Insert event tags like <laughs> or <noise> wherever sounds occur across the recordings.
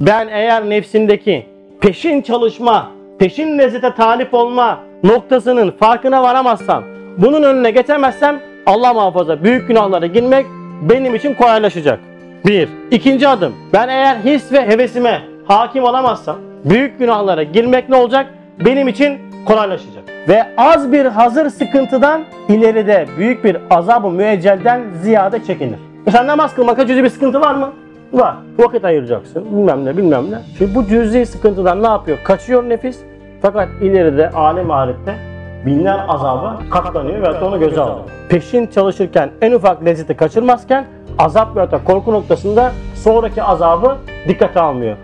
Ben eğer nefsindeki peşin çalışma, peşin lezzete talip olma noktasının farkına varamazsam, bunun önüne geçemezsem Allah muhafaza büyük günahlara girmek benim için kolaylaşacak. Bir. İkinci adım. Ben eğer his ve hevesime hakim olamazsam büyük günahlara girmek ne olacak? Benim için kolaylaşacak. Ve az bir hazır sıkıntıdan ileride büyük bir azabı müeccelden ziyade çekinir. Mesela namaz kılmakta cüzi bir sıkıntı var mı? Var. Vakit ayıracaksın. Bilmem ne bilmem ne. Şimdi bu cüzi sıkıntıdan ne yapıyor? Kaçıyor nefis. Fakat ileride alem ahirette binler azaba katlanıyor ve onu göze alıyor. Peşin çalışırken en ufak lezzeti kaçırmazken azap ve da korku noktasında sonraki azabı dikkate almıyor.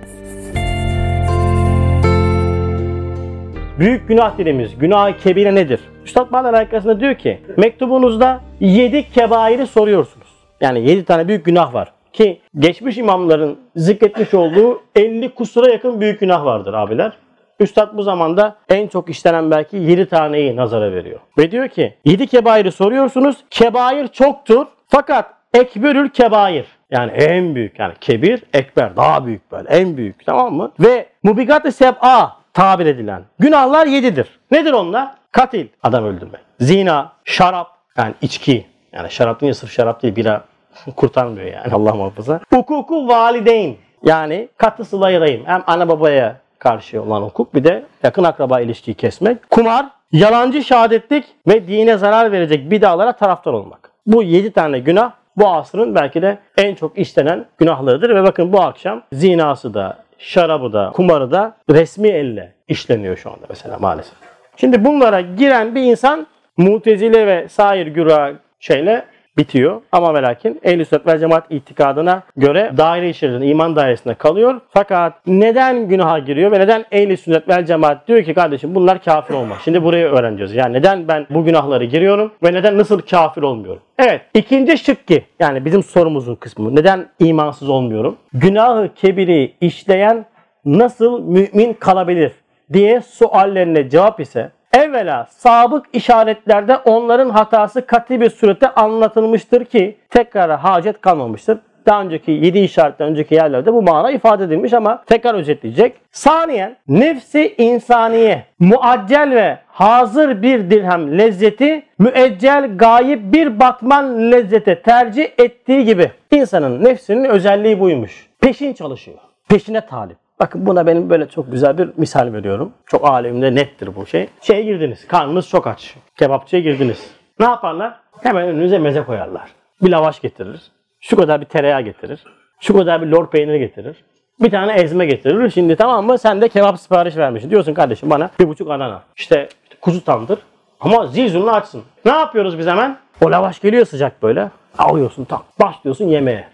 Büyük günah dediğimiz günah kebire nedir? Üstad Bağlar arkasında diyor ki mektubunuzda 7 kebairi soruyorsunuz. Yani 7 tane büyük günah var. Ki geçmiş imamların zikretmiş olduğu 50 kusura yakın büyük günah vardır abiler. Üstad bu zamanda en çok işlenen belki 7 taneyi nazara veriyor. Ve diyor ki 7 kebairi soruyorsunuz. Kebair çoktur fakat ekberül kebair yani en büyük yani kebir ekber daha büyük böyle en büyük tamam mı? Ve mubigat-ı seb'a tabir edilen günahlar yedidir. Nedir onlar? Katil adam öldürmek. Zina, şarap yani içki yani şarap değil sırf şarap değil bira <laughs> kurtarmıyor yani Allah muhafaza. Hukuku valideyn yani katı sıla rahim hem ana babaya karşı olan hukuk bir de yakın akraba ilişkiyi kesmek. Kumar, yalancı şehadetlik ve dine zarar verecek bidalara taraftar olmak. Bu 7 tane günah bu asrın belki de en çok işlenen günahlarıdır ve bakın bu akşam zinası da, şarabı da, kumarı da resmi elle işleniyor şu anda mesela maalesef. Şimdi bunlara giren bir insan mutezile ve sair güra şeyle bitiyor. Ama ve lakin ehl sünnet vel cemaat itikadına göre daire içerisinde, iman dairesinde kalıyor. Fakat neden günaha giriyor ve neden ehl sünnet vel cemaat diyor ki kardeşim bunlar kafir olmaz. Şimdi burayı öğreneceğiz. Yani neden ben bu günahları giriyorum ve neden nasıl kafir olmuyorum? Evet. ikinci şıkkı yani bizim sorumuzun kısmı. Neden imansız olmuyorum? Günahı kebiri işleyen nasıl mümin kalabilir diye suallerine cevap ise Evvela sabık işaretlerde onların hatası katı bir surette anlatılmıştır ki tekrara hacet kalmamıştır. Daha önceki 7 işaretten önceki yerlerde bu mana ifade edilmiş ama tekrar özetleyecek. Saniyen nefsi insaniye muaccel ve hazır bir dirhem lezzeti müeccel gayip bir batman lezzete tercih ettiği gibi insanın nefsinin özelliği buymuş. Peşin çalışıyor. Peşine talip. Bakın buna benim böyle çok güzel bir misal veriyorum. Çok alemde nettir bu şey. Şeye girdiniz. Karnınız çok aç. Kebapçıya girdiniz. Ne yaparlar? Hemen önünüze meze koyarlar. Bir lavaş getirir. Şu kadar bir tereyağı getirir. Şu kadar bir lor peyniri getirir. Bir tane ezme getirir. Şimdi tamam mı? Sen de kebap sipariş vermişsin. Diyorsun kardeşim bana bir buçuk Adana. İşte, işte kuzu tandır. Ama zil açsın. Ne yapıyoruz biz hemen? O lavaş geliyor sıcak böyle. Alıyorsun tam. Başlıyorsun yemeğe.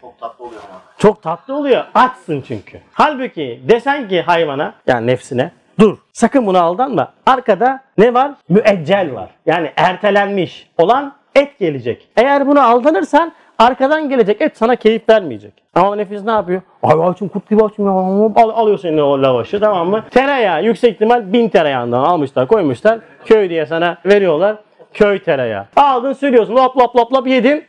Çok tatlı oluyor. Açsın çünkü. Halbuki desen ki hayvana yani nefsine dur sakın buna aldanma. Arkada ne var? Müeccel var. Yani ertelenmiş olan et gelecek. Eğer buna aldanırsan arkadan gelecek et sana keyif vermeyecek. Ama nefis ne yapıyor? Ay açım kurt gibi açım. Al, alıyor senin o lavaşı tamam mı? Tereyağı yüksek ihtimal bin tereyağından almışlar koymuşlar. Köy diye sana veriyorlar. Köy tereyağı. Aldın sürüyorsun lop lop lop lop yedin.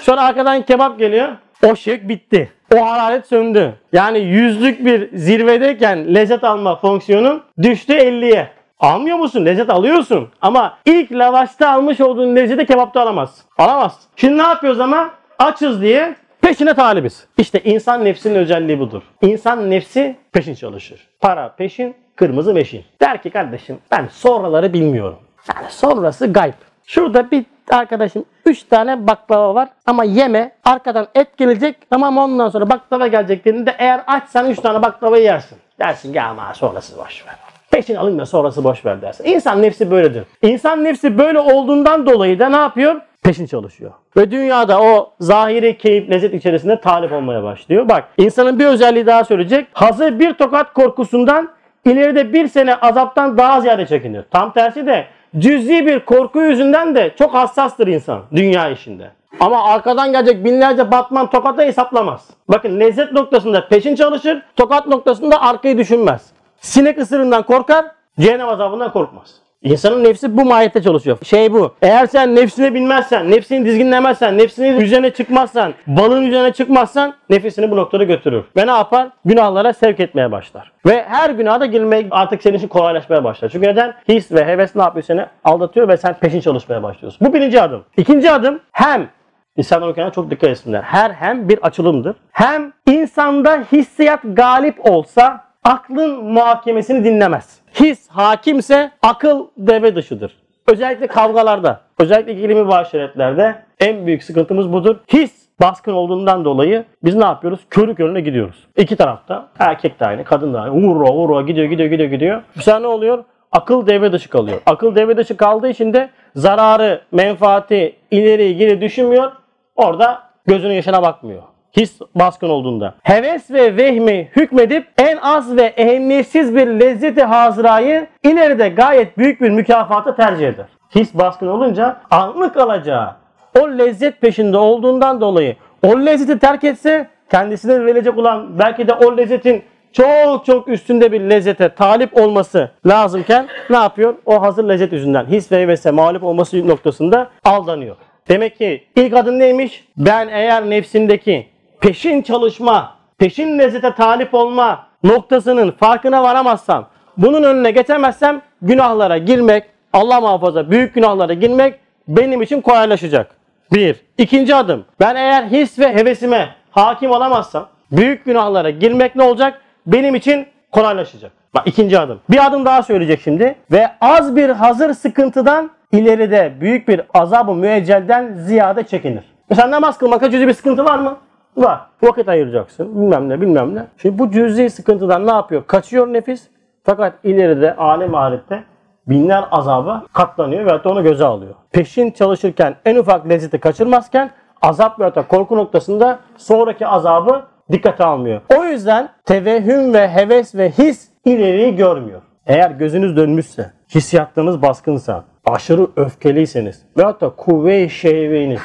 Sonra arkadan kebap geliyor. O şık bitti. O hararet söndü. Yani yüzlük bir zirvedeyken lezzet alma fonksiyonun düştü 50'ye. Almıyor musun? Lezzet alıyorsun. Ama ilk lavaşta almış olduğun lezzeti kebapta alamaz. Alamaz. Şimdi ne yapıyoruz ama? Açız diye peşine talibiz. İşte insan nefsinin özelliği budur. İnsan nefsi peşin çalışır. Para peşin, kırmızı meşin. Der ki kardeşim ben sonraları bilmiyorum. Yani sonrası gayb. Şurada bir arkadaşım 3 tane baklava var ama yeme. Arkadan et gelecek tamam ondan sonra baklava gelecek dediğinde eğer açsan 3 tane baklavayı yersin. Dersin ki ama sonrası boş ver. Peşin alın da sonrası boş ver dersin. İnsan nefsi böyledir. İnsan nefsi böyle olduğundan dolayı da ne yapıyor? Peşin çalışıyor. Ve dünyada o zahiri keyif, lezzet içerisinde talip olmaya başlıyor. Bak insanın bir özelliği daha söyleyecek. Hazır bir tokat korkusundan ileride bir sene azaptan daha ziyade çekinir. Tam tersi de cüzi bir korku yüzünden de çok hassastır insan dünya işinde. Ama arkadan gelecek binlerce batman tokata hesaplamaz. Bakın lezzet noktasında peşin çalışır, tokat noktasında arkayı düşünmez. Sinek ısırından korkar, cehennem azabından korkmaz. İnsanın nefsi bu mahiyette çalışıyor. Şey bu. Eğer sen nefsini bilmezsen, nefsini dizginlemezsen, nefsini üzerine çıkmazsan, balın üzerine çıkmazsan nefisini bu noktada götürür. Ve ne yapar? Günahlara sevk etmeye başlar. Ve her günaha da girmek artık senin için kolaylaşmaya başlar. Çünkü neden? His ve heves ne yapıyor seni? Aldatıyor ve sen peşin çalışmaya başlıyorsun. Bu birinci adım. İkinci adım hem İnsanlar okuyana çok dikkat etsinler. Her hem bir açılımdır. Hem insanda hissiyat galip olsa aklın muhakemesini dinlemez. His hakimse akıl devre dışıdır. Özellikle kavgalarda, özellikle ikili mübaşiretlerde en büyük sıkıntımız budur. His baskın olduğundan dolayı biz ne yapıyoruz? Körü körüne gidiyoruz. İki tarafta erkek de aynı, kadın da aynı. Vura vura gidiyor gidiyor gidiyor gidiyor. Bu sefer ne oluyor? Akıl devre dışı kalıyor. Akıl devre dışı kaldığı için de zararı, menfaati, ileri geri düşünmüyor. Orada gözünün yaşına bakmıyor. His baskın olduğunda. Heves ve vehmi hükmedip en az ve ehemmiyetsiz bir lezzeti hazırayı ileride gayet büyük bir mükafatı tercih eder. His baskın olunca anlık alacağı o lezzet peşinde olduğundan dolayı o lezzeti terk etse kendisine verilecek olan belki de o lezzetin çok çok üstünde bir lezzete talip olması lazımken ne yapıyor? O hazır lezzet yüzünden his ve hevese mağlup olması noktasında aldanıyor. Demek ki ilk adım neymiş? Ben eğer nefsindeki peşin çalışma, peşin lezzete talip olma noktasının farkına varamazsam, bunun önüne geçemezsem günahlara girmek, Allah muhafaza büyük günahlara girmek benim için kolaylaşacak. Bir. İkinci adım. Ben eğer his ve hevesime hakim olamazsam büyük günahlara girmek ne olacak? Benim için kolaylaşacak. Bak ikinci adım. Bir adım daha söyleyecek şimdi. Ve az bir hazır sıkıntıdan ileride büyük bir azabı müeccelden ziyade çekinir. Mesela namaz kılmakta cüzi bir sıkıntı var mı? Var. Vakit ayıracaksın. Bilmem ne bilmem ne. Şimdi bu cüzi sıkıntıdan ne yapıyor? Kaçıyor nefis. Fakat ileride alem ahirette binler azaba katlanıyor ve hatta onu göze alıyor. Peşin çalışırken en ufak lezzeti kaçırmazken azap ve hatta korku noktasında sonraki azabı dikkate almıyor. O yüzden tevehüm ve heves ve his ileriyi görmüyor. Eğer gözünüz dönmüşse, hissiyatlarınız baskınsa, aşırı öfkeliyseniz ve hatta kuvve-i şehveniz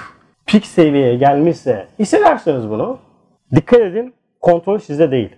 pik seviyeye gelmişse hissedersiniz bunu. Dikkat edin kontrol sizde değil.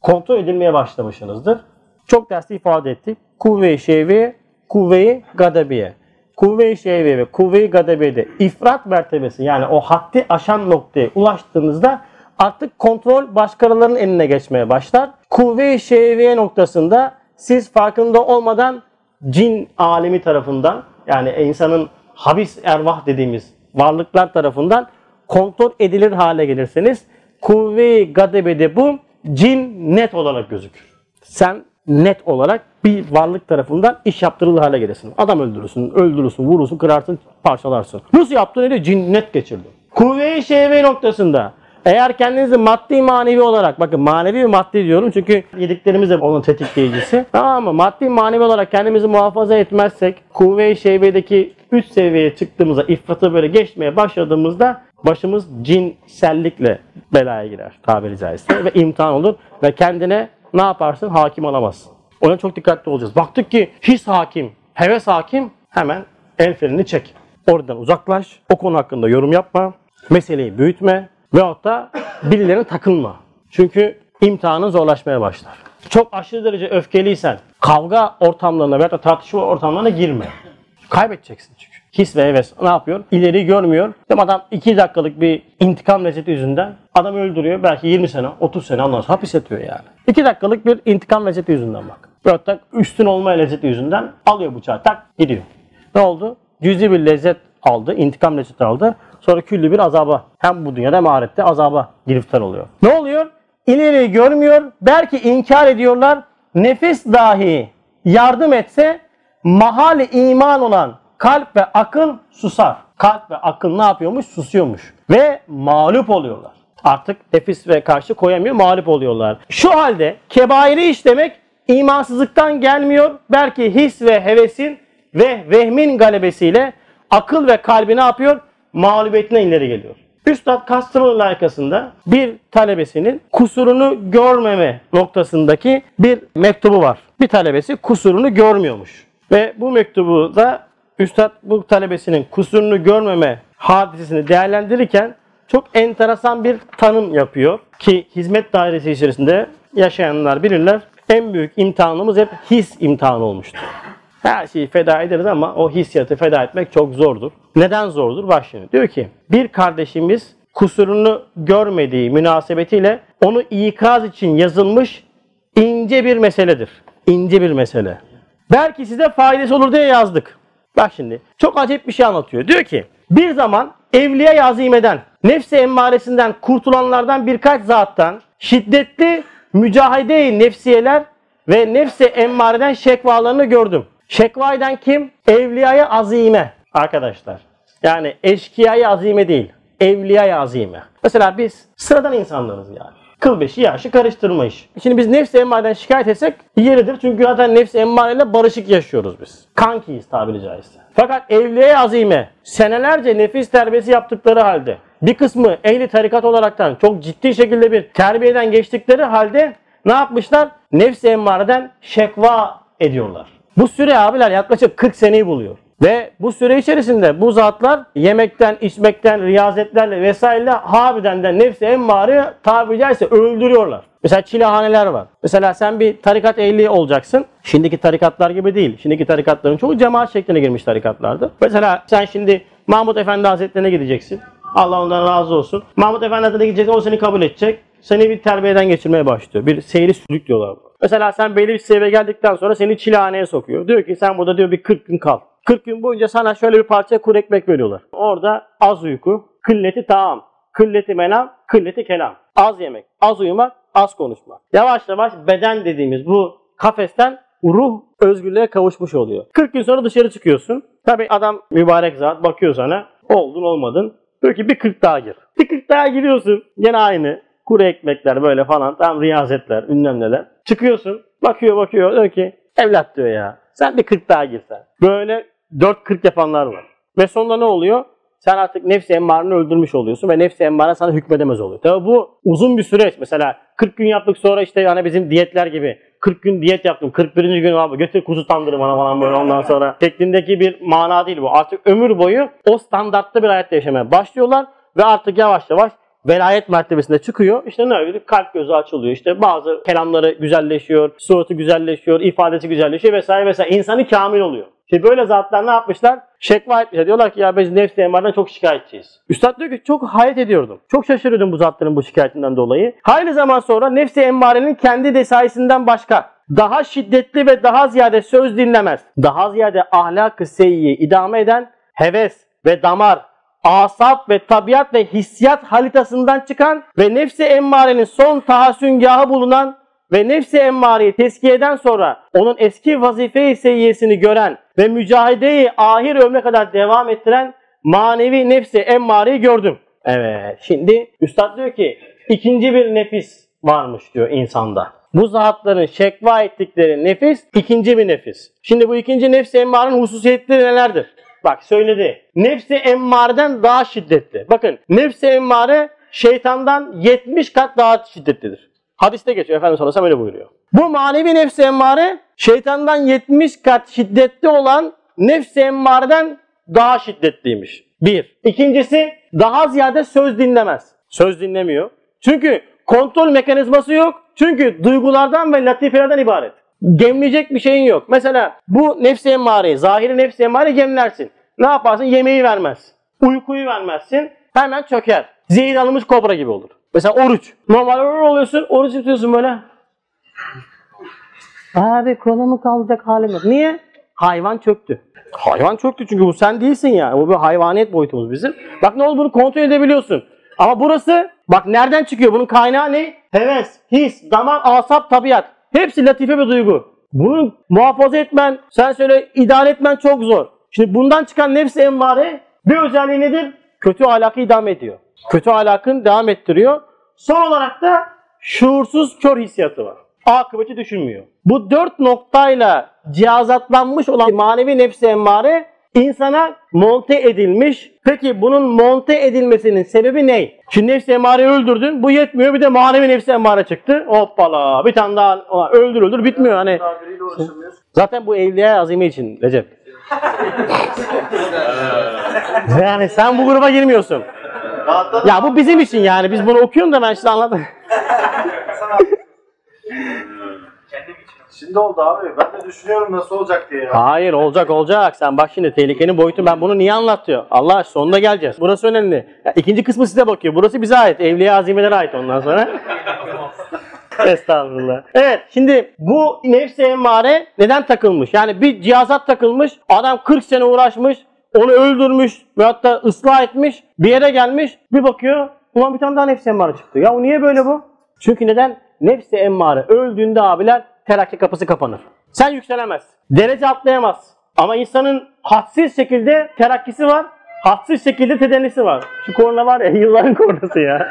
Kontrol edilmeye başlamışsınızdır. Çok derste ifade ettik. Kuvve-i şehve, kuvve-i gadabiye. Kuvve-i şehve ve kuvve-i gadabiyede ifrat mertebesi yani o haddi aşan noktaya ulaştığınızda artık kontrol başkalarının eline geçmeye başlar. Kuvve-i şehve noktasında siz farkında olmadan cin alemi tarafından yani insanın habis ervah dediğimiz varlıklar tarafından kontrol edilir hale gelirseniz kuvve-i gadebede bu cin net olarak gözükür. Sen net olarak bir varlık tarafından iş yaptırılır hale gelirsin. Adam öldürürsün, öldürürsün, vurursun, kırarsın, parçalarsın. Nasıl yaptın öyle cin net geçirdi. Kuvve-i şehve noktasında eğer kendinizi maddi manevi olarak bakın manevi ve maddi diyorum çünkü yediklerimiz de onun tetikleyicisi. <laughs> Tamam mı? Maddi manevi olarak kendimizi muhafaza etmezsek kuvve-i şehvedeki üst seviyeye çıktığımızda ifratı böyle geçmeye başladığımızda başımız cinsellikle belaya girer tabiri caizse ve imtihan olur ve kendine ne yaparsın? Hakim olamazsın. Ona çok dikkatli olacağız. Baktık ki his hakim, heves hakim hemen el frenini çek. Oradan uzaklaş. O konu hakkında yorum yapma. Meseleyi büyütme. Veyahut da birilerine takılma. Çünkü imtihanın zorlaşmaya başlar. Çok aşırı derece öfkeliysen kavga ortamlarına veya tartışma ortamlarına girme. Kaybedeceksin çünkü. His ve heves ne yapıyor? İleri görmüyor. Değil Adam 2 dakikalık bir intikam lezzeti yüzünden adam öldürüyor. Belki 20 sene, 30 sene ondan sonra hapis yatıyor yani. 2 dakikalık bir intikam lezzeti yüzünden bak. Veyahut da üstün olma lezzeti yüzünden alıyor bıçağı tak gidiyor. Ne oldu? Cüzi bir lezzet aldı, intikam lezzeti aldı. Sonra küllü bir azaba hem bu dünyada hem ahirette azaba giriftar oluyor. Ne oluyor? İleri görmüyor. Belki inkar ediyorlar. Nefes dahi yardım etse mahali iman olan kalp ve akıl susar. Kalp ve akıl ne yapıyormuş? Susuyormuş. Ve mağlup oluyorlar. Artık nefis ve karşı koyamıyor, mağlup oluyorlar. Şu halde kebairi işlemek imansızlıktan gelmiyor. Belki his ve hevesin ve vehmin galebesiyle akıl ve kalbi ne yapıyor? Mağlubiyetine ileri geliyor. Üstad Kastamonu layıkasında bir talebesinin kusurunu görmeme noktasındaki bir mektubu var. Bir talebesi kusurunu görmüyormuş. Ve bu mektubu da Üstad bu talebesinin kusurunu görmeme hadisesini değerlendirirken çok enteresan bir tanım yapıyor. Ki hizmet dairesi içerisinde yaşayanlar bilirler. En büyük imtihanımız hep his imtihanı olmuştur. Her şeyi feda ederiz ama o hissiyatı feda etmek çok zordur. Neden zordur? Bak şimdi diyor ki bir kardeşimiz kusurunu görmediği münasebetiyle onu ikaz için yazılmış ince bir meseledir. İnce bir mesele. Belki size faydası olur diye yazdık. Bak şimdi çok acayip bir şey anlatıyor. Diyor ki bir zaman evliya azimeden, nefsi emmaresinden kurtulanlardan birkaç zattan şiddetli mücahide nefsiyeler ve nefsi emmareden şekvalarını gördüm. Şekva kim? Evliyaya azime arkadaşlar. Yani eşkıyaya azime değil. Evliyaya azime. Mesela biz sıradan insanlarız yani. Kıl beşi yaşı karıştırmayış. Şimdi biz nefsi emmareden şikayet etsek yeridir. Çünkü zaten nefsi emmareyle barışık yaşıyoruz biz. Kankiyiz tabiri caizse. Fakat evliye azime senelerce nefis terbiyesi yaptıkları halde bir kısmı ehli tarikat olaraktan çok ciddi şekilde bir terbiyeden geçtikleri halde ne yapmışlar? Nefsi emmareden şekva ediyorlar. Bu süre abiler yaklaşık 40 seneyi buluyor. Ve bu süre içerisinde bu zatlar yemekten, içmekten, riyazetlerle vesaireyle harbiden de nefsi emmare tabiri caizse öldürüyorlar. Mesela çilehaneler var. Mesela sen bir tarikat ehli olacaksın. Şimdiki tarikatlar gibi değil. Şimdiki tarikatların çoğu cemaat şekline girmiş tarikatlardı. Mesela sen şimdi Mahmut Efendi Hazretlerine gideceksin. Allah ondan razı olsun. Mahmut Efendi Hazretlerine gideceksin. O seni kabul edecek. Seni bir terbiyeden geçirmeye başlıyor. Bir seyri sülük diyorlar. Mesela sen belli bir seviyeye geldikten sonra seni çilehaneye sokuyor. Diyor ki sen burada diyor bir 40 gün kal. 40 gün boyunca sana şöyle bir parça kuru ekmek veriyorlar. Orada az uyku, kılleti taam, kılleti menam, kılleti kelam. Az yemek, az uyumak, az konuşmak. Yavaş yavaş beden dediğimiz bu kafesten ruh özgürlüğe kavuşmuş oluyor. 40 gün sonra dışarı çıkıyorsun. Tabi adam mübarek zat bakıyor sana. Oldun olmadın. Diyor ki bir 40 daha gir. Bir 40 daha giriyorsun. Yine aynı. Kuru ekmekler böyle falan. Tam riyazetler, ünlem neler. Çıkıyorsun. Bakıyor bakıyor. Diyor ki evlat diyor ya. Sen bir 40 daha girsen. Böyle 4-40 yapanlar var. Ve sonunda ne oluyor? Sen artık nefsi emmarını öldürmüş oluyorsun ve nefsi emmare sana hükmedemez oluyor. Tabi bu uzun bir süreç. Mesela 40 gün yaptık sonra işte hani bizim diyetler gibi 40 gün diyet yaptım. 41. gün abi götür kuzu tandırı bana falan böyle ondan sonra. Şeklindeki bir mana değil bu. Artık ömür boyu o standartta bir hayatta yaşamaya başlıyorlar ve artık yavaş yavaş velayet mertebesinde çıkıyor. İşte ne oluyor? Kalp gözü açılıyor. İşte bazı kelamları güzelleşiyor, suratı güzelleşiyor, ifadesi güzelleşiyor vesaire vesaire. İnsanı kamil oluyor. İşte böyle zatlar ne yapmışlar? Şekva etmişler. Diyorlar ki ya biz nefsi emardan çok şikayetçiyiz. Üstad diyor ki çok hayret ediyordum. Çok şaşırıyordum bu zatların bu şikayetinden dolayı. Hayli zaman sonra nefsi emmarenin kendi desaisinden başka daha şiddetli ve daha ziyade söz dinlemez. Daha ziyade ahlak-ı seyyi idame eden heves ve damar asap ve tabiat ve hissiyat haritasından çıkan ve nefsi emmarenin son tahassüngahı bulunan ve nefsi emmareyi teskiyeden sonra onun eski vazife-i seyyesini gören ve mücahideyi ahir ömre kadar devam ettiren manevi nefsi emmareyi gördüm. Evet şimdi üstad diyor ki ikinci bir nefis varmış diyor insanda. Bu zatların şekva ettikleri nefis ikinci bir nefis. Şimdi bu ikinci nefsi emmarenin hususiyetleri nelerdir? Bak söyledi. Nefsi emmareden daha şiddetli. Bakın nefsi emmare şeytandan 70 kat daha şiddetlidir. Hadiste geçiyor Efendimiz sallallahu öyle buyuruyor. Bu manevi nefsi emmare şeytandan 70 kat şiddetli olan nefsi emmareden daha şiddetliymiş. Bir. İkincisi daha ziyade söz dinlemez. Söz dinlemiyor. Çünkü kontrol mekanizması yok. Çünkü duygulardan ve latifelerden ibaret. Gemleyecek bir şeyin yok. Mesela bu nefsi emmareyi, zahiri nefsi emmareyi gemlersin. Ne yaparsın? Yemeği vermez. Uykuyu vermezsin. Hemen çöker. Zehir alınmış kobra gibi olur. Mesela oruç. Normal oruç oluyorsun, oruç tutuyorsun böyle. Abi kolumu kaldıracak halim yok. Niye? Hayvan çöktü. Hayvan çöktü çünkü bu sen değilsin ya. Bu bir hayvaniyet boyutumuz bizim. Bak ne oldu bunu kontrol edebiliyorsun. Ama burası bak nereden çıkıyor? Bunun kaynağı ne? Heves, his, damar, asap, tabiat. Hepsi latife ve duygu. Bunu muhafaza etmen, sen söyle idare etmen çok zor. Şimdi bundan çıkan nefsi emmare bir özelliği nedir? Kötü ahlakı idame ediyor. Kötü ahlakın devam ettiriyor. Son olarak da şuursuz kör hissiyatı var. Akıbeti düşünmüyor. Bu dört noktayla cihazatlanmış olan manevi nefsi emmare insana monte edilmiş. Peki bunun monte edilmesinin sebebi ne? Şimdi nefsi emmareyi öldürdün. Bu yetmiyor. Bir de manevi nefsi emmare çıktı. Hoppala. Bir tane daha öldür öldür bitmiyor. Hani Zaten bu evliya azimi için Recep. <laughs> yani sen bu gruba girmiyorsun. Ya bu bizim için yani. Biz bunu okuyoruz da ben size anladım. <laughs> Şimdi oldu abi. Ben de düşünüyorum nasıl olacak diye ya. Hayır olacak olacak. Sen bak şimdi tehlikenin boyutu ben bunu niye anlatıyor? Allah aşkına sonuna geleceğiz. Burası önemli. Ya, ikinci kısmı size bakıyor. Burası bize ait. Evliya azimelere ait ondan sonra. <laughs> Estağfurullah. Evet şimdi bu nefsi emmare neden takılmış? Yani bir cihazat takılmış. Adam 40 sene uğraşmış. Onu öldürmüş ve hatta ıslah etmiş. Bir yere gelmiş. Bir bakıyor. Ulan bir tane daha nefsi emmare çıktı. Ya o niye böyle bu? Çünkü neden? Nefsi emmare öldüğünde abiler terakki kapısı kapanır. Sen yükselemezsin. Derece atlayamazsın. Ama insanın hadsiz şekilde terakkisi var. Hadsiz şekilde tedennisi var. Şu korna var ya <laughs> yılların kornası ya.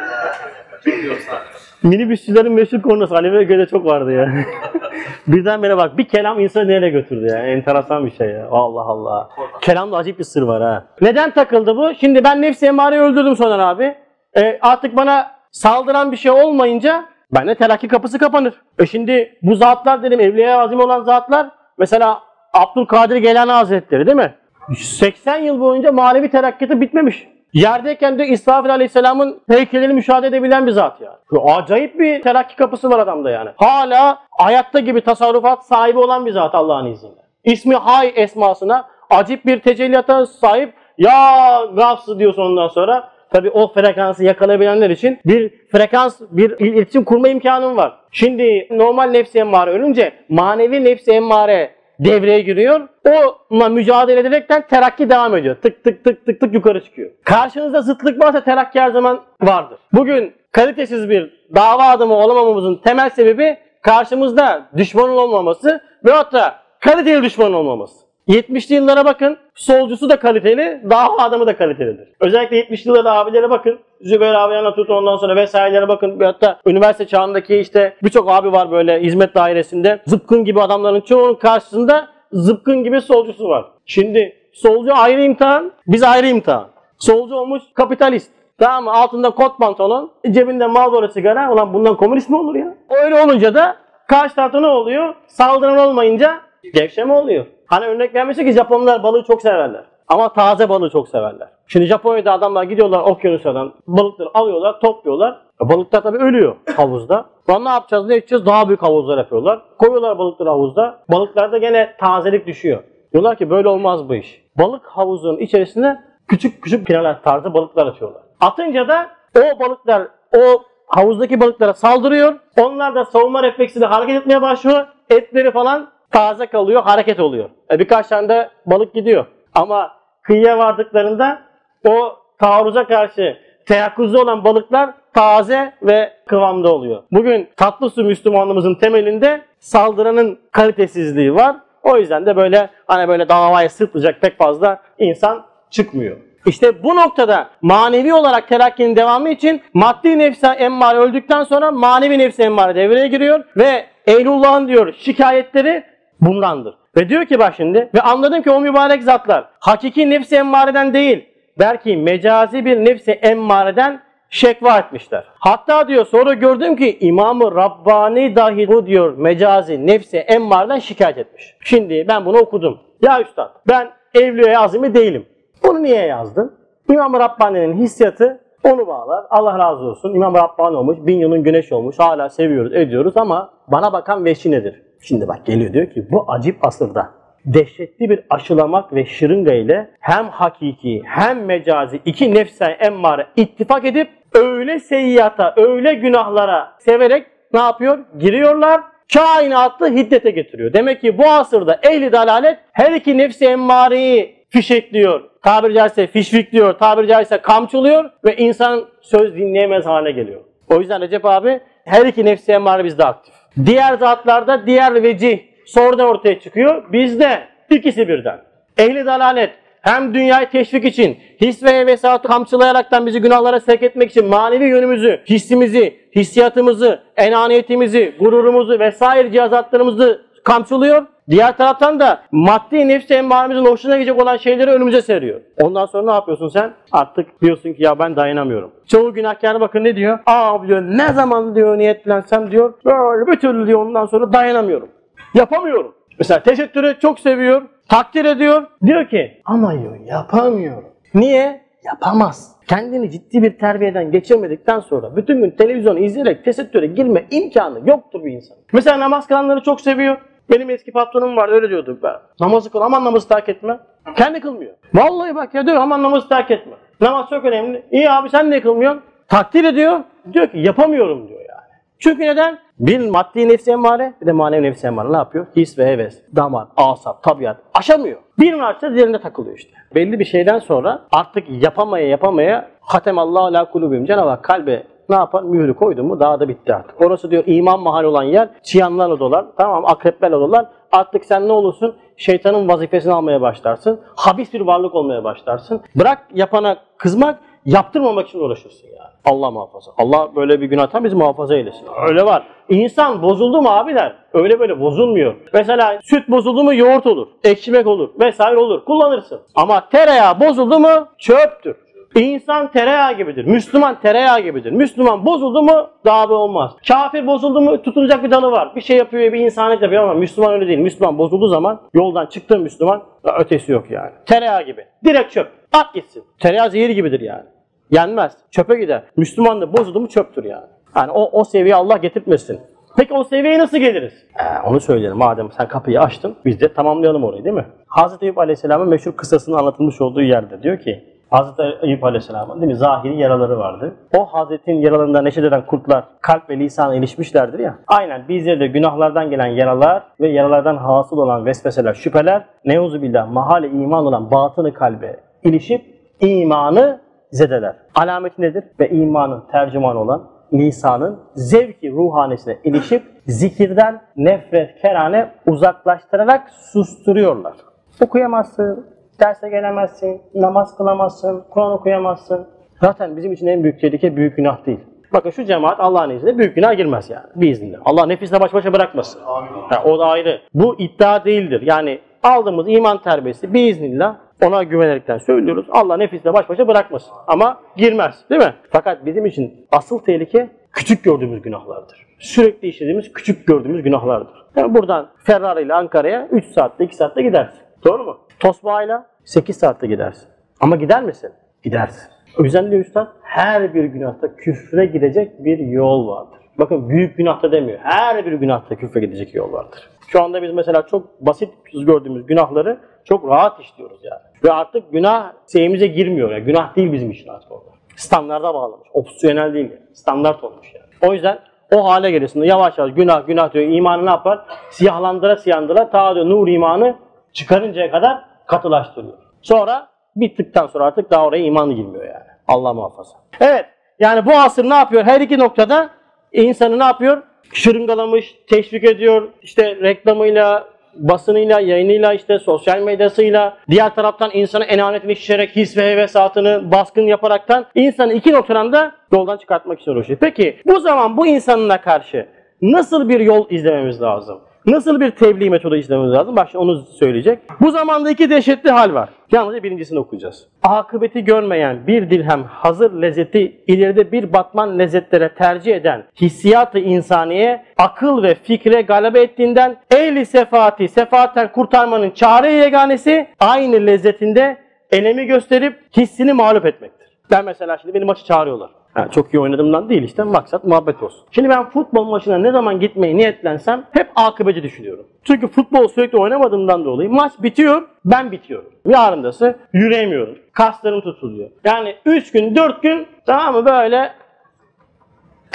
Minibüsçülerin meşhur kornası Ali Bey'de çok vardı ya. <laughs> Birdenbire bak bir kelam insanı nereye götürdü ya. Enteresan bir şey ya. Allah Allah. Kelamda acayip bir sır var ha. Neden takıldı bu? Şimdi ben nefsi emareyi öldürdüm sonra abi. E, artık bana saldıran bir şey olmayınca bende telakki kapısı kapanır. E şimdi bu zatlar dedim evliya azim olan zatlar mesela Abdülkadir Geylani Hazretleri değil mi? 80 yıl boyunca manevi terakkatı bitmemiş. Yerdeyken de İsrafil Aleyhisselam'ın heykelini müşahede edebilen bir zat yani. Şu Acayip bir terakki kapısı var adamda yani. Hala hayatta gibi tasarrufat sahibi olan bir zat Allah'ın izniyle. İsmi Hay esmasına acip bir tecelliyata sahip. Ya Gafsı diyorsun ondan sonra. Tabi o frekansı yakalayabilenler için bir frekans, bir iletişim kurma imkanım var. Şimdi normal nefsi emmare ölünce manevi nefsi emmare devreye giriyor. Onunla mücadele ederekten terakki devam ediyor. Tık tık tık tık tık yukarı çıkıyor. Karşınızda zıtlık varsa terakki her zaman vardır. Bugün kalitesiz bir dava adamı olamamamızın temel sebebi karşımızda düşmanın olmaması ve hatta kaliteli düşmanın olmaması. 70'li yıllara bakın. Solcusu da kaliteli, dava adamı da kalitelidir. Özellikle 70'li yıllarda abilere bakın. Zübeyir abi anlatıyordu ondan sonra vesairelere bakın. Hatta üniversite çağındaki işte birçok abi var böyle hizmet dairesinde. Zıpkın gibi adamların çoğunun karşısında zıpkın gibi solcusu var. Şimdi solcu ayrı imtihan, biz ayrı imtihan. Solcu olmuş kapitalist. Tamam mı? Altında kot pantolon, cebinde Marlboro sigara. Ulan bundan komünist mi olur ya? Öyle olunca da karşı tarafta ne oluyor? Saldıran olmayınca gevşeme oluyor. Hani örnek vermiştik ki Japonlar balığı çok severler. Ama taze balığı çok severler. Şimdi Japonya'da adamlar gidiyorlar okyanuslardan balıkları alıyorlar, topluyorlar. E, balıklar tabii ölüyor havuzda. Lan ne yapacağız, ne edeceğiz? Daha büyük havuzlar yapıyorlar. Koyuyorlar balıkları havuzda. Balıklarda gene tazelik düşüyor. Diyorlar ki böyle olmaz bu iş. Balık havuzunun içerisine küçük küçük pinalar tarzı balıklar atıyorlar. Atınca da o balıklar o havuzdaki balıklara saldırıyor. Onlar da savunma refleksiyle hareket etmeye başlıyor. Etleri falan taze kalıyor, hareket oluyor. E birkaç tane de balık gidiyor. Ama kıyıya vardıklarında o taarruza karşı teyakkuzda olan balıklar taze ve kıvamda oluyor. Bugün tatlı su Müslümanlığımızın temelinde saldıranın kalitesizliği var. O yüzden de böyle hani böyle davaya sırtlayacak pek fazla insan çıkmıyor. İşte bu noktada manevi olarak terakkinin devamı için maddi nefsi emmare öldükten sonra manevi nefsi emmare devreye giriyor ve Eylullah'ın diyor şikayetleri bundandır. Ve diyor ki bak şimdi ve anladım ki o mübarek zatlar hakiki nefsi emmareden değil belki mecazi bir nefsi emmareden şekva etmişler. Hatta diyor sonra gördüm ki İmam-ı Rabbani dahi bu diyor mecazi nefsi emmareden şikayet etmiş. Şimdi ben bunu okudum. Ya üstad ben evliya azimi değilim. Bunu niye yazdın? İmam-ı Rabbani'nin hissiyatı onu bağlar. Allah razı olsun. İmam Rabbani olmuş. Bin yılın güneş olmuş. Hala seviyoruz, ediyoruz ama bana bakan veşi nedir? Şimdi bak geliyor diyor ki bu acip asırda dehşetli bir aşılamak ve şırınga ile hem hakiki hem mecazi iki nefse emmare ittifak edip öyle seyyata, öyle günahlara severek ne yapıyor? Giriyorlar. Kainatı hiddete getiriyor. Demek ki bu asırda ehli dalalet her iki nefsi emmareyi fişekliyor. Tabiri caizse fişfikliyor. Tabiri caizse kamçılıyor ve insan söz dinleyemez hale geliyor. O yüzden Recep abi her iki nefsi emmare bizde aktif. Diğer zatlarda diğer vecih sonradan ortaya çıkıyor. Bizde ikisi birden. Ehli dalalet hem dünyayı teşvik için, his ve hevesatı kamçılayaraktan bizi günahlara sevk etmek için manevi yönümüzü, hissimizi, hissiyatımızı, enaniyetimizi, gururumuzu vesaire cihazatlarımızı kamçılıyor. Diğer taraftan da maddi nefsi emmaremizin hoşuna gidecek olan şeyleri önümüze seriyor. Ondan sonra ne yapıyorsun sen? Artık diyorsun ki ya ben dayanamıyorum. Çoğu günahkar bakın ne diyor? Aa diyor ne zaman diyor niyetlensem diyor. Böyle bir türlü diyor ondan sonra dayanamıyorum. Yapamıyorum. Mesela teşekkürü çok seviyor. Takdir ediyor. Diyor ki ama diyor yapamıyorum. Niye? yapamaz. Kendini ciddi bir terbiyeden geçirmedikten sonra bütün gün televizyonu izleyerek tesettüre girme imkanı yoktur bir insan. Mesela namaz kılanları çok seviyor. Benim eski patronum vardı öyle diyordu. Ben, namazı kıl aman namazı terk etme. Kendi kılmıyor. Vallahi bak ya diyor aman namazı terk etme. Namaz çok önemli. İyi abi sen ne kılmıyorsun? Takdir ediyor. Diyor ki yapamıyorum diyor yani. Çünkü neden? Bir maddi nefsi emmare, bir de manevi nefsi emmare ne yapıyor? His ve heves, damar, asap, tabiat aşamıyor. Bir üniversite diğerinde takılıyor işte. Belli bir şeyden sonra artık yapamaya yapamaya hatem Allah ala kulubim. Cenab-ı Hak kalbe ne yapar? Mührü koydu mu daha da bitti artık. Orası diyor iman mahal olan yer çıyanlarla dolar. Tamam akreplerle dolar. Artık sen ne olursun? Şeytanın vazifesini almaya başlarsın. Habis bir varlık olmaya başlarsın. Bırak yapana kızmak, yaptırmamak için uğraşırsın yani. Allah muhafaza. Allah böyle bir günahtan bizi muhafaza eylesin. Öyle var. İnsan bozuldu mu abiler? Öyle böyle bozulmuyor. Mesela süt bozuldu mu yoğurt olur, ekşimek olur vesaire olur. Kullanırsın. Ama tereyağı bozuldu mu çöptür. İnsan tereyağı gibidir. Müslüman tereyağı gibidir. Müslüman bozuldu mu daha olmaz. Kafir bozuldu mu tutunacak bir dalı var. Bir şey yapıyor bir insanlık yapıyor ama Müslüman öyle değil. Müslüman bozulduğu zaman yoldan çıktığın Müslüman ötesi yok yani. Tereyağı gibi. Direkt çöp. At gitsin. Tereyağı zehir gibidir yani. Yenmez. Çöpe gider. Müslüman da bozuldu mu çöptür yani. Yani o, o seviyeye Allah getirtmesin. Peki o seviyeye nasıl geliriz? Ee, onu söyleyelim. Madem sen kapıyı açtın biz de tamamlayalım orayı değil mi? Hazreti Eyüp Aleyhisselam'ın meşhur kıssasının anlatılmış olduğu yerde diyor ki Hazreti Eyüp Aleyhisselam'ın değil mi zahiri yaraları vardı. O Hazretin yaralarından neşet eden kurtlar kalp ve lisana ilişmişlerdir ya. Aynen bizlere de günahlardan gelen yaralar ve yaralardan hasıl olan vesveseler, şüpheler neuzu billah mahale iman olan batını kalbe ilişip imanı zedeler. Alameti nedir? Ve imanın tercümanı olan lisanın zevki ruhanesine ilişip zikirden nefret kerane uzaklaştırarak susturuyorlar. Okuyamazsın, derse gelemezsin, namaz kılamazsın, Kur'an okuyamazsın. Zaten bizim için en büyük tehlike büyük günah değil. Bakın şu cemaat Allah'ın izniyle büyük günah girmez yani. Biiznillah. Allah nefisle baş başa bırakmasın. Ha, o da ayrı. Bu iddia değildir. Yani aldığımız iman terbiyesi biiznillah ona güvenerekten söylüyoruz. Allah nefisle baş başa bırakmasın. Ama girmez. Değil mi? Fakat bizim için asıl tehlike küçük gördüğümüz günahlardır. Sürekli işlediğimiz küçük gördüğümüz günahlardır. Yani buradan Ferrari ile Ankara'ya 3 saatte 2 saatte gidersin. Doğru mu? Tosbağayla 8 saatte gidersin. Ama gider misin? Gidersin. O yüzden diyor Üstad her bir günahta küfre gidecek bir yol vardır. Bakın büyük günahta demiyor. Her bir günahta küfre gidecek yol vardır. Şu anda biz mesela çok basit gördüğümüz günahları çok rahat işliyoruz yani. Ve artık günah şeyimize girmiyor. Yani günah değil bizim için artık orada. Standarda bağlamış. Opsiyonel değil. Yani. Standart olmuş yani. O yüzden o hale geliyorsun. Yavaş yavaş günah günah diyor. İmanı ne yapar? Siyahlandıra siyahlandıra ta diyor nur imanı çıkarıncaya kadar katılaştırıyor. Sonra bittikten sonra artık daha oraya iman girmiyor yani. Allah muhafaza. Evet. Yani bu asır ne yapıyor? Her iki noktada insanı ne yapıyor? Şırıngalamış, teşvik ediyor. İşte reklamıyla, basınıyla, yayınıyla, işte sosyal medyasıyla, diğer taraftan insanı enanetini şişerek his ve hevesatını baskın yaparaktan insanı iki noktadan da yoldan çıkartmak için uğraşıyor. Peki bu zaman bu insanına karşı nasıl bir yol izlememiz lazım? Nasıl bir tebliğ metodu izlememiz lazım? Şimdi onu söyleyecek. Bu zamanda iki dehşetli hal var. Yalnızca birincisini okuyacağız. Akıbeti görmeyen bir dirhem hazır lezzeti ileride bir batman lezzetlere tercih eden hissiyatı insaniye akıl ve fikre galebe ettiğinden ehli sefati sefaatten kurtarmanın çare yeganesi aynı lezzetinde elemi gösterip hissini mağlup etmektir. Ben mesela şimdi beni maçı çağırıyorlar. Yani çok iyi oynadığımdan değil işte maksat muhabbet olsun. Şimdi ben futbol maçına ne zaman gitmeyi niyetlensem hep akıbeti düşünüyorum. Çünkü futbol sürekli oynamadığımdan dolayı maç bitiyor, ben bitiyorum. Yarındası yürüyemiyorum. Kaslarım tutuluyor. Yani 3 gün, 4 gün tamam mı böyle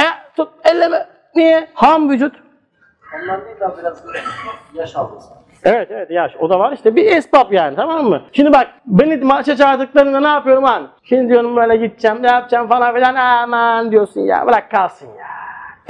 e tut elleme. Niye? Ham vücut. Ondan değil de biraz yaş aldın sen. Evet evet yaş o da var işte bir esbab yani tamam mı? Şimdi bak beni maça çağırdıklarında ne yapıyorum lan? Şimdi diyorum böyle gideceğim ne yapacağım falan filan aman diyorsun ya bırak kalsın ya.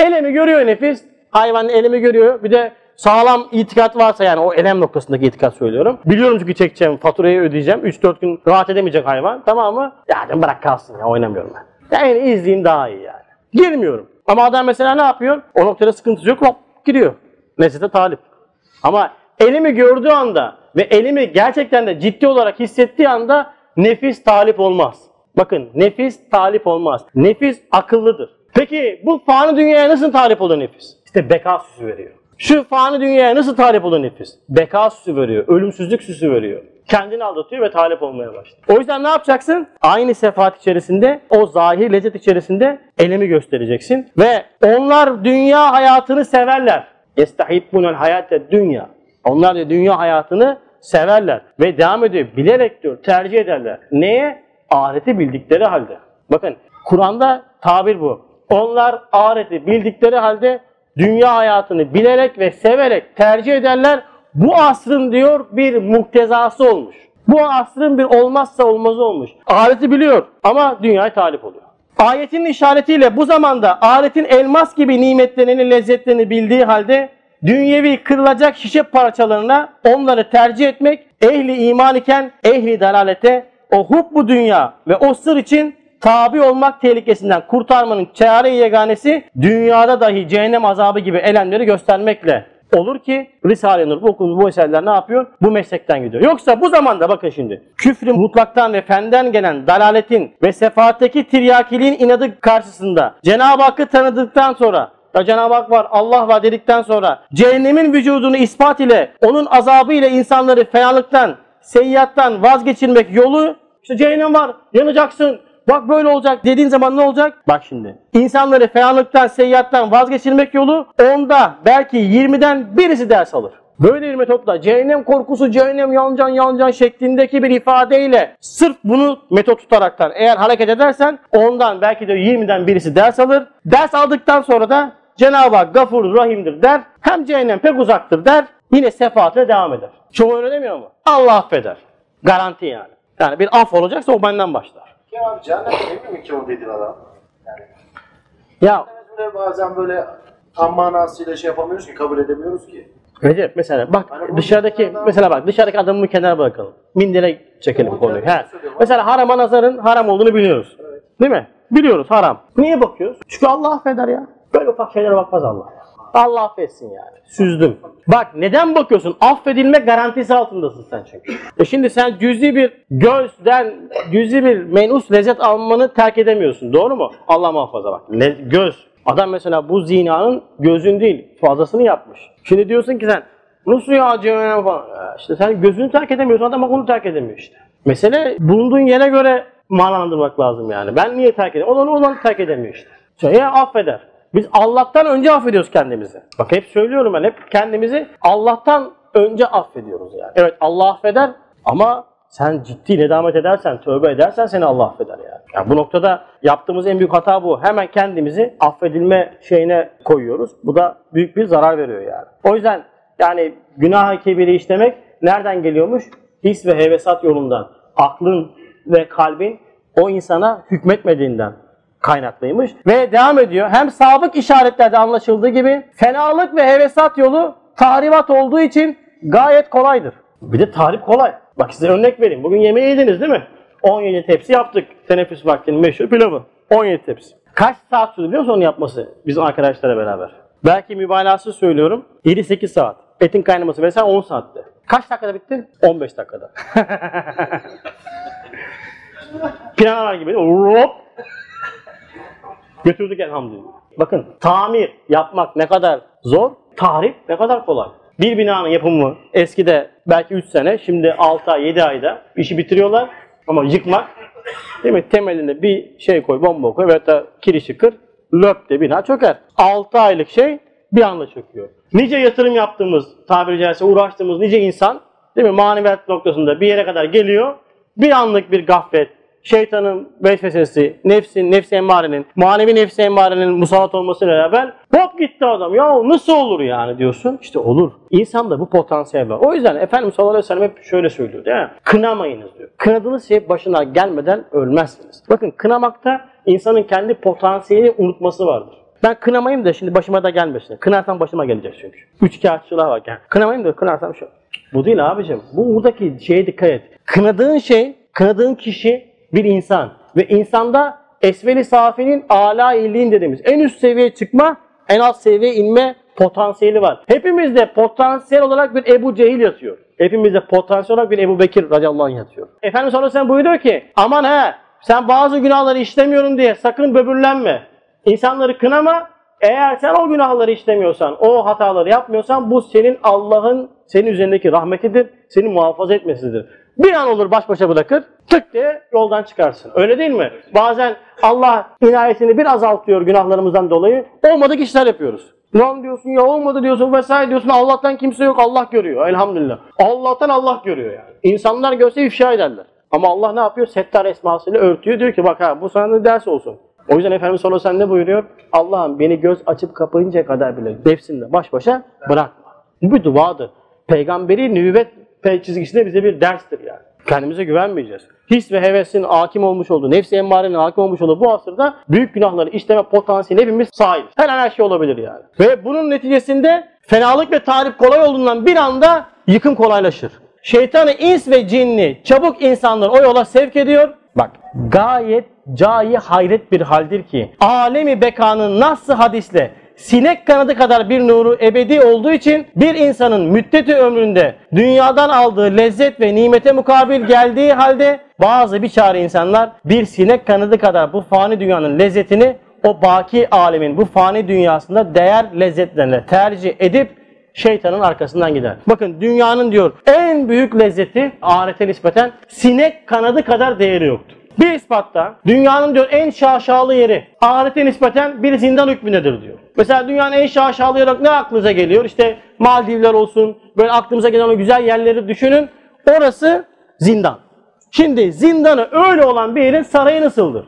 Elemi görüyor nefis. Hayvan elemi görüyor. Bir de sağlam itikat varsa yani o elem noktasındaki itikat söylüyorum. Biliyorum çünkü çekeceğim faturayı ödeyeceğim. 3-4 gün rahat edemeyecek hayvan tamam mı? Ya dedim bırak kalsın ya oynamıyorum ben. Yani izleyeyim daha iyi yani. Girmiyorum. Ama adam mesela ne yapıyor? O noktada sıkıntısı yok hop giriyor. Nesete talip. Ama elimi gördüğü anda ve elimi gerçekten de ciddi olarak hissettiği anda nefis talip olmaz. Bakın nefis talip olmaz. Nefis akıllıdır. Peki bu fani dünyaya nasıl talip olur nefis? İşte beka süsü veriyor. Şu fani dünyaya nasıl talip olur nefis? Beka süsü veriyor, ölümsüzlük süsü veriyor. Kendini aldatıyor ve talip olmaya başlıyor. O yüzden ne yapacaksın? Aynı sefaat içerisinde, o zahir lezzet içerisinde elemi göstereceksin. Ve onlar dünya hayatını severler. يَسْتَحِبُّنَ الْحَيَاتَ dünya. Onlar da dünya hayatını severler. Ve devam ediyor. Bilerek diyor, tercih ederler. Neye? Ahireti bildikleri halde. Bakın Kur'an'da tabir bu. Onlar ahireti bildikleri halde dünya hayatını bilerek ve severek tercih ederler. Bu asrın diyor bir muktezası olmuş. Bu asrın bir olmazsa olmazı olmuş. Ahireti biliyor ama dünyaya talip oluyor. Ayetin işaretiyle bu zamanda ahiretin elmas gibi nimetlerini, lezzetlerini bildiği halde dünyevi kırılacak şişe parçalarına onları tercih etmek ehli iman iken ehli dalalete o bu dünya ve o sır için tabi olmak tehlikesinden kurtarmanın çare yeganesi dünyada dahi cehennem azabı gibi elemleri göstermekle olur ki Risale-i Nur okulumuz bu eserler ne yapıyor? Bu meslekten gidiyor. Yoksa bu zamanda bakın şimdi küfrü mutlaktan ve fenden gelen dalaletin ve sefaatteki tiryakiliğin inadı karşısında Cenab-ı Hakk'ı tanıdıktan sonra ya Cenab-ı Hak var, Allah var dedikten sonra cehennemin vücudunu ispat ile onun azabı ile insanları fenalıktan, seyyattan vazgeçirmek yolu işte cehennem var, yanacaksın, Bak böyle olacak dediğin zaman ne olacak? Bak şimdi. İnsanları fenalıktan, seyyattan vazgeçirmek yolu onda belki 20'den birisi ders alır. Böyle bir metotla cehennem korkusu, cehennem yancan yancan şeklindeki bir ifadeyle sırf bunu metot tutaraktan eğer hareket edersen ondan belki de 20'den birisi ders alır. Ders aldıktan sonra da Cenab-ı Hak gafur rahimdir der. Hem cehennem pek uzaktır der. Yine sefaatine devam eder. Çoğu öyle demiyor mu? Allah affeder. Garanti yani. Yani bir af olacaksa o benden başlar. Ya abi cehennem emin mi ki o dediğin adam? Yani Ya bazen böyle tam manasıyla şey yapamıyoruz ki, kabul edemiyoruz ki. Recep mesela bak Hani dışarıdaki dünyada- mesela bak dışarıdaki adamı kenara bırakalım. Mindere çekelim Bu konuyu. He. Mesela harama nazarın haram olduğunu biliyoruz. Değil mi? Biliyoruz haram. Niye bakıyoruz? Çünkü Allah affeder ya. Böyle ufak şeylere bakmaz Allah. Allah affetsin yani. Süzdüm. Bak neden bakıyorsun? Affedilme garantisi altındasın sen çünkü. E şimdi sen cüzi bir gözden, cüzi bir menus lezzet almanı terk edemiyorsun. Doğru mu? Allah muhafaza bak. Ne, göz. Adam mesela bu zinanın gözün değil, fazlasını yapmış. Şimdi diyorsun ki sen nasıl ya cehennem falan. Ya İşte sen gözünü terk edemiyorsun, adam bak onu terk edemiyor işte. Mesele bulunduğun yere göre manalandırmak lazım yani. Ben niye terk edeyim? Onu, onu terk edemiyor işte. Ya affeder. Biz Allah'tan önce affediyoruz kendimizi. Bak hep söylüyorum ben hep kendimizi Allah'tan önce affediyoruz yani. Evet Allah affeder ama sen ciddi nedamet edersen, tövbe edersen seni Allah affeder yani. yani. Bu noktada yaptığımız en büyük hata bu. Hemen kendimizi affedilme şeyine koyuyoruz. Bu da büyük bir zarar veriyor yani. O yüzden yani günah-ı kebiri işlemek nereden geliyormuş? His ve hevesat yolundan. Aklın ve kalbin o insana hükmetmediğinden kaynaklıymış. Ve devam ediyor. Hem sabık işaretlerde anlaşıldığı gibi fenalık ve hevesat yolu tahribat olduğu için gayet kolaydır. Bir de tahrip kolay. Bak size örnek vereyim. Bugün yemeği yediniz değil mi? 17 tepsi yaptık. Teneffüs vaktinin meşhur pilavı. 17 tepsi. Kaç saat sürdü biliyor musun onu yapması bizim arkadaşlara beraber? Belki mübalağasız söylüyorum. 7-8 saat. Etin kaynaması vesaire 10 saatte. Kaç dakikada bitti? 15 dakikada. <laughs> Piyanolar gibi. Hop. Götürdük elhamdülillah. Bakın tamir yapmak ne kadar zor, tahrip ne kadar kolay. Bir binanın yapımı eskide belki 3 sene, şimdi 6 ay, 7 ayda işi bitiriyorlar. Ama yıkmak, değil mi? Temelinde bir şey koy, bomba koy veya da kirişi kır, löp de bina çöker. 6 aylık şey bir anda çöküyor. Nice yatırım yaptığımız, tabiri caizse uğraştığımız nice insan, değil mi? Maneviyat noktasında bir yere kadar geliyor. Bir anlık bir gaflet, şeytanın vesvesesi, nefsin, nefsi emmarenin, manevi nefsi emmarenin musallat olmasıyla beraber hop gitti adam. Ya nasıl olur yani diyorsun. İşte olur. İnsanda bu potansiyel var. O yüzden Efendimiz sallallahu aleyhi ve sellem hep şöyle söylüyor değil mi? Kınamayınız diyor. Kınadığınız şey başına gelmeden ölmezsiniz. Bakın kınamakta insanın kendi potansiyelini unutması vardır. Ben kınamayayım da şimdi başıma da gelmesin. Kınarsam başıma gelecek çünkü. Üç kağıtçılığa bak yani. Kınamayayım da kınarsam şu. Bu değil abicim. Bu buradaki şeye dikkat et. Kınadığın şey, kınadığın kişi bir insan. Ve insanda esveli safinin ala iyiliğin dediğimiz en üst seviyeye çıkma, en alt seviyeye inme potansiyeli var. Hepimizde potansiyel olarak bir Ebu Cehil yatıyor. Hepimizde potansiyel olarak bir Ebu Bekir radıyallahu anh yatıyor. Efendimiz sallallahu aleyhi ve buyuruyor ki aman he sen bazı günahları işlemiyorum diye sakın böbürlenme. İnsanları kınama eğer sen o günahları işlemiyorsan, o hataları yapmıyorsan bu senin Allah'ın senin üzerindeki rahmetidir, seni muhafaza etmesidir. Bir an olur baş başa bırakır, tık diye yoldan çıkarsın. Öyle değil mi? Bazen Allah inayetini bir azaltıyor günahlarımızdan dolayı. Olmadık işler yapıyoruz. Lan diyorsun ya olmadı diyorsun vesaire diyorsun Allah'tan kimse yok Allah görüyor elhamdülillah. Allah'tan Allah görüyor yani. İnsanlar görse ifşa ederler. Ama Allah ne yapıyor? Settar esmasıyla örtüyor. Diyor ki bak ha bu sana da ders olsun. O yüzden Efendimiz sallallahu aleyhi ne buyuruyor? Allah'ım beni göz açıp kapayıncaya kadar bile nefsimle baş başa bırakma. Bu bir duadır. Peygamberi nübüvvet pe- çizgisinde bize bir derstir yani. Kendimize güvenmeyeceğiz. His ve hevesin hakim olmuş olduğu, nefsi emmarenin hakim olmuş olduğu bu asırda büyük günahları işleme potansiyeli hepimiz sahibiz. Her an her şey olabilir yani. Ve bunun neticesinde fenalık ve tarif kolay olduğundan bir anda yıkım kolaylaşır. Şeytanı ins ve cinni çabuk insanları o yola sevk ediyor. Bak gayet cayi hayret bir haldir ki alemi bekanın nasıl hadisle sinek kanadı kadar bir nuru ebedi olduğu için bir insanın müddeti ömründe dünyadan aldığı lezzet ve nimete mukabil geldiği halde bazı bir insanlar bir sinek kanadı kadar bu fani dünyanın lezzetini o baki alemin bu fani dünyasında değer lezzetlerine tercih edip şeytanın arkasından gider. Bakın dünyanın diyor en büyük lezzeti ahirete nispeten sinek kanadı kadar değeri yoktur. Bir ispatta dünyanın diyor en şaşalı yeri ahirete nispeten bir zindan hükmündedir diyor. Mesela dünyanın en şaşalı yeri ne aklınıza geliyor? İşte Maldivler olsun böyle aklımıza gelen o güzel yerleri düşünün. Orası zindan. Şimdi zindanı öyle olan bir yerin sarayı nasıldır?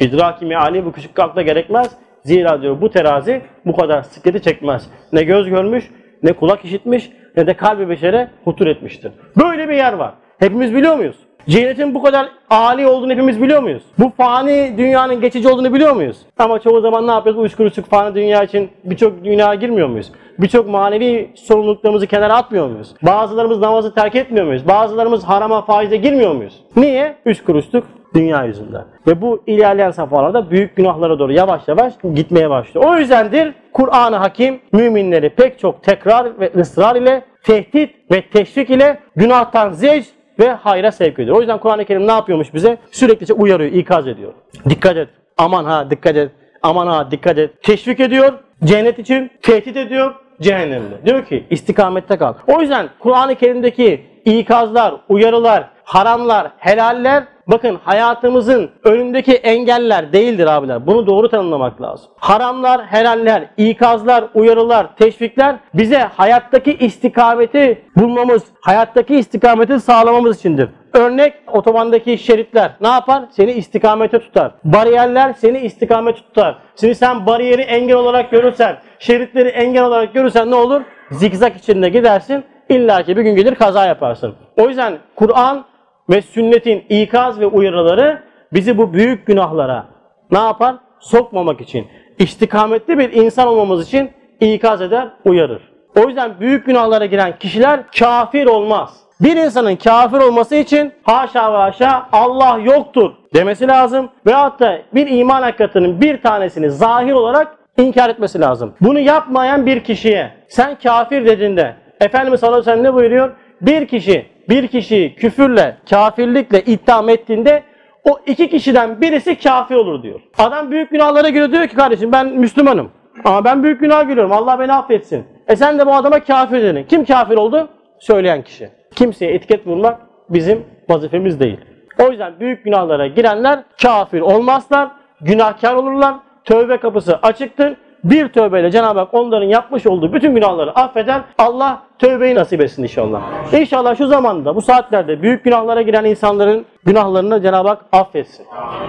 İdraki meali bu küçük akla gerekmez. Zira diyor bu terazi bu kadar sıkıntı çekmez. Ne göz görmüş, ne kulak işitmiş, ne de kalbi beşere hutur etmiştir. Böyle bir yer var. Hepimiz biliyor muyuz? Cennetin bu kadar âli olduğunu hepimiz biliyor muyuz? Bu fani dünyanın geçici olduğunu biliyor muyuz? Ama çoğu zaman ne yapıyoruz? Uyuşkurucuk fani dünya için birçok dünyaya girmiyor muyuz? Birçok manevi sorumluluklarımızı kenara atmıyor muyuz? Bazılarımız namazı terk etmiyor muyuz? Bazılarımız harama faize girmiyor muyuz? Niye? Üç kuruşluk dünya yüzünden. Ve bu ilerleyen safhalarda büyük günahlara doğru yavaş yavaş gitmeye başlıyor. O yüzdendir Kur'an-ı Hakim müminleri pek çok tekrar ve ısrar ile tehdit ve teşvik ile günahtan zevç ve hayra sevk ediyor. O yüzden Kur'an-ı Kerim ne yapıyormuş bize? Sürekli uyarıyor, ikaz ediyor. Dikkat et, aman ha dikkat et, aman ha dikkat et. Teşvik ediyor, cennet için tehdit ediyor, cehennemde. Diyor ki istikamette kal. O yüzden Kur'an-ı Kerim'deki ikazlar, uyarılar, haramlar, helaller bakın hayatımızın önündeki engeller değildir abiler. Bunu doğru tanımlamak lazım. Haramlar, helaller, ikazlar, uyarılar, teşvikler bize hayattaki istikameti bulmamız, hayattaki istikameti sağlamamız içindir. Örnek otobandaki şeritler ne yapar? Seni istikamete tutar. Bariyerler seni istikamete tutar. Şimdi sen bariyeri engel olarak görürsen, şeritleri engel olarak görürsen ne olur? Zikzak içinde gidersin. İlla ki bir gün gelir kaza yaparsın. O yüzden Kur'an ve sünnetin ikaz ve uyarıları bizi bu büyük günahlara ne yapar? Sokmamak için, istikametli bir insan olmamız için ikaz eder, uyarır. O yüzden büyük günahlara giren kişiler kafir olmaz. Bir insanın kafir olması için haşa ve haşa Allah yoktur demesi lazım. Veyahut da bir iman hakikatinin bir tanesini zahir olarak inkar etmesi lazım. Bunu yapmayan bir kişiye sen kafir dediğinde Efendimiz sallallahu aleyhi ve ne buyuruyor? Bir kişi bir kişiyi küfürle, kafirlikle itham ettiğinde o iki kişiden birisi kafir olur diyor. Adam büyük günahlara giriyor diyor ki kardeşim ben Müslümanım. Ama ben büyük günah giriyorum. Allah beni affetsin. E sen de bu adama kafir dedin. Kim kafir oldu? Söyleyen kişi. Kimseye etiket vurmak bizim vazifemiz değil. O yüzden büyük günahlara girenler kafir olmazlar, günahkar olurlar. Tövbe kapısı açıktır. Bir tövbeyle Cenab-ı Hak onların yapmış olduğu bütün günahları affeder. Allah tövbeyi nasip etsin inşallah. İnşallah şu zamanda, bu saatlerde büyük günahlara giren insanların günahlarını Cenab-ı Hak affetsin.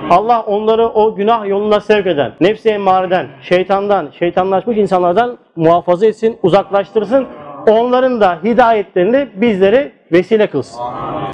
Allah onları o günah yoluna sevk eden, nefsi emmareden, şeytandan, şeytanlaşmış insanlardan muhafaza etsin, uzaklaştırsın. Onların da hidayetlerini bizleri vesile kılsın.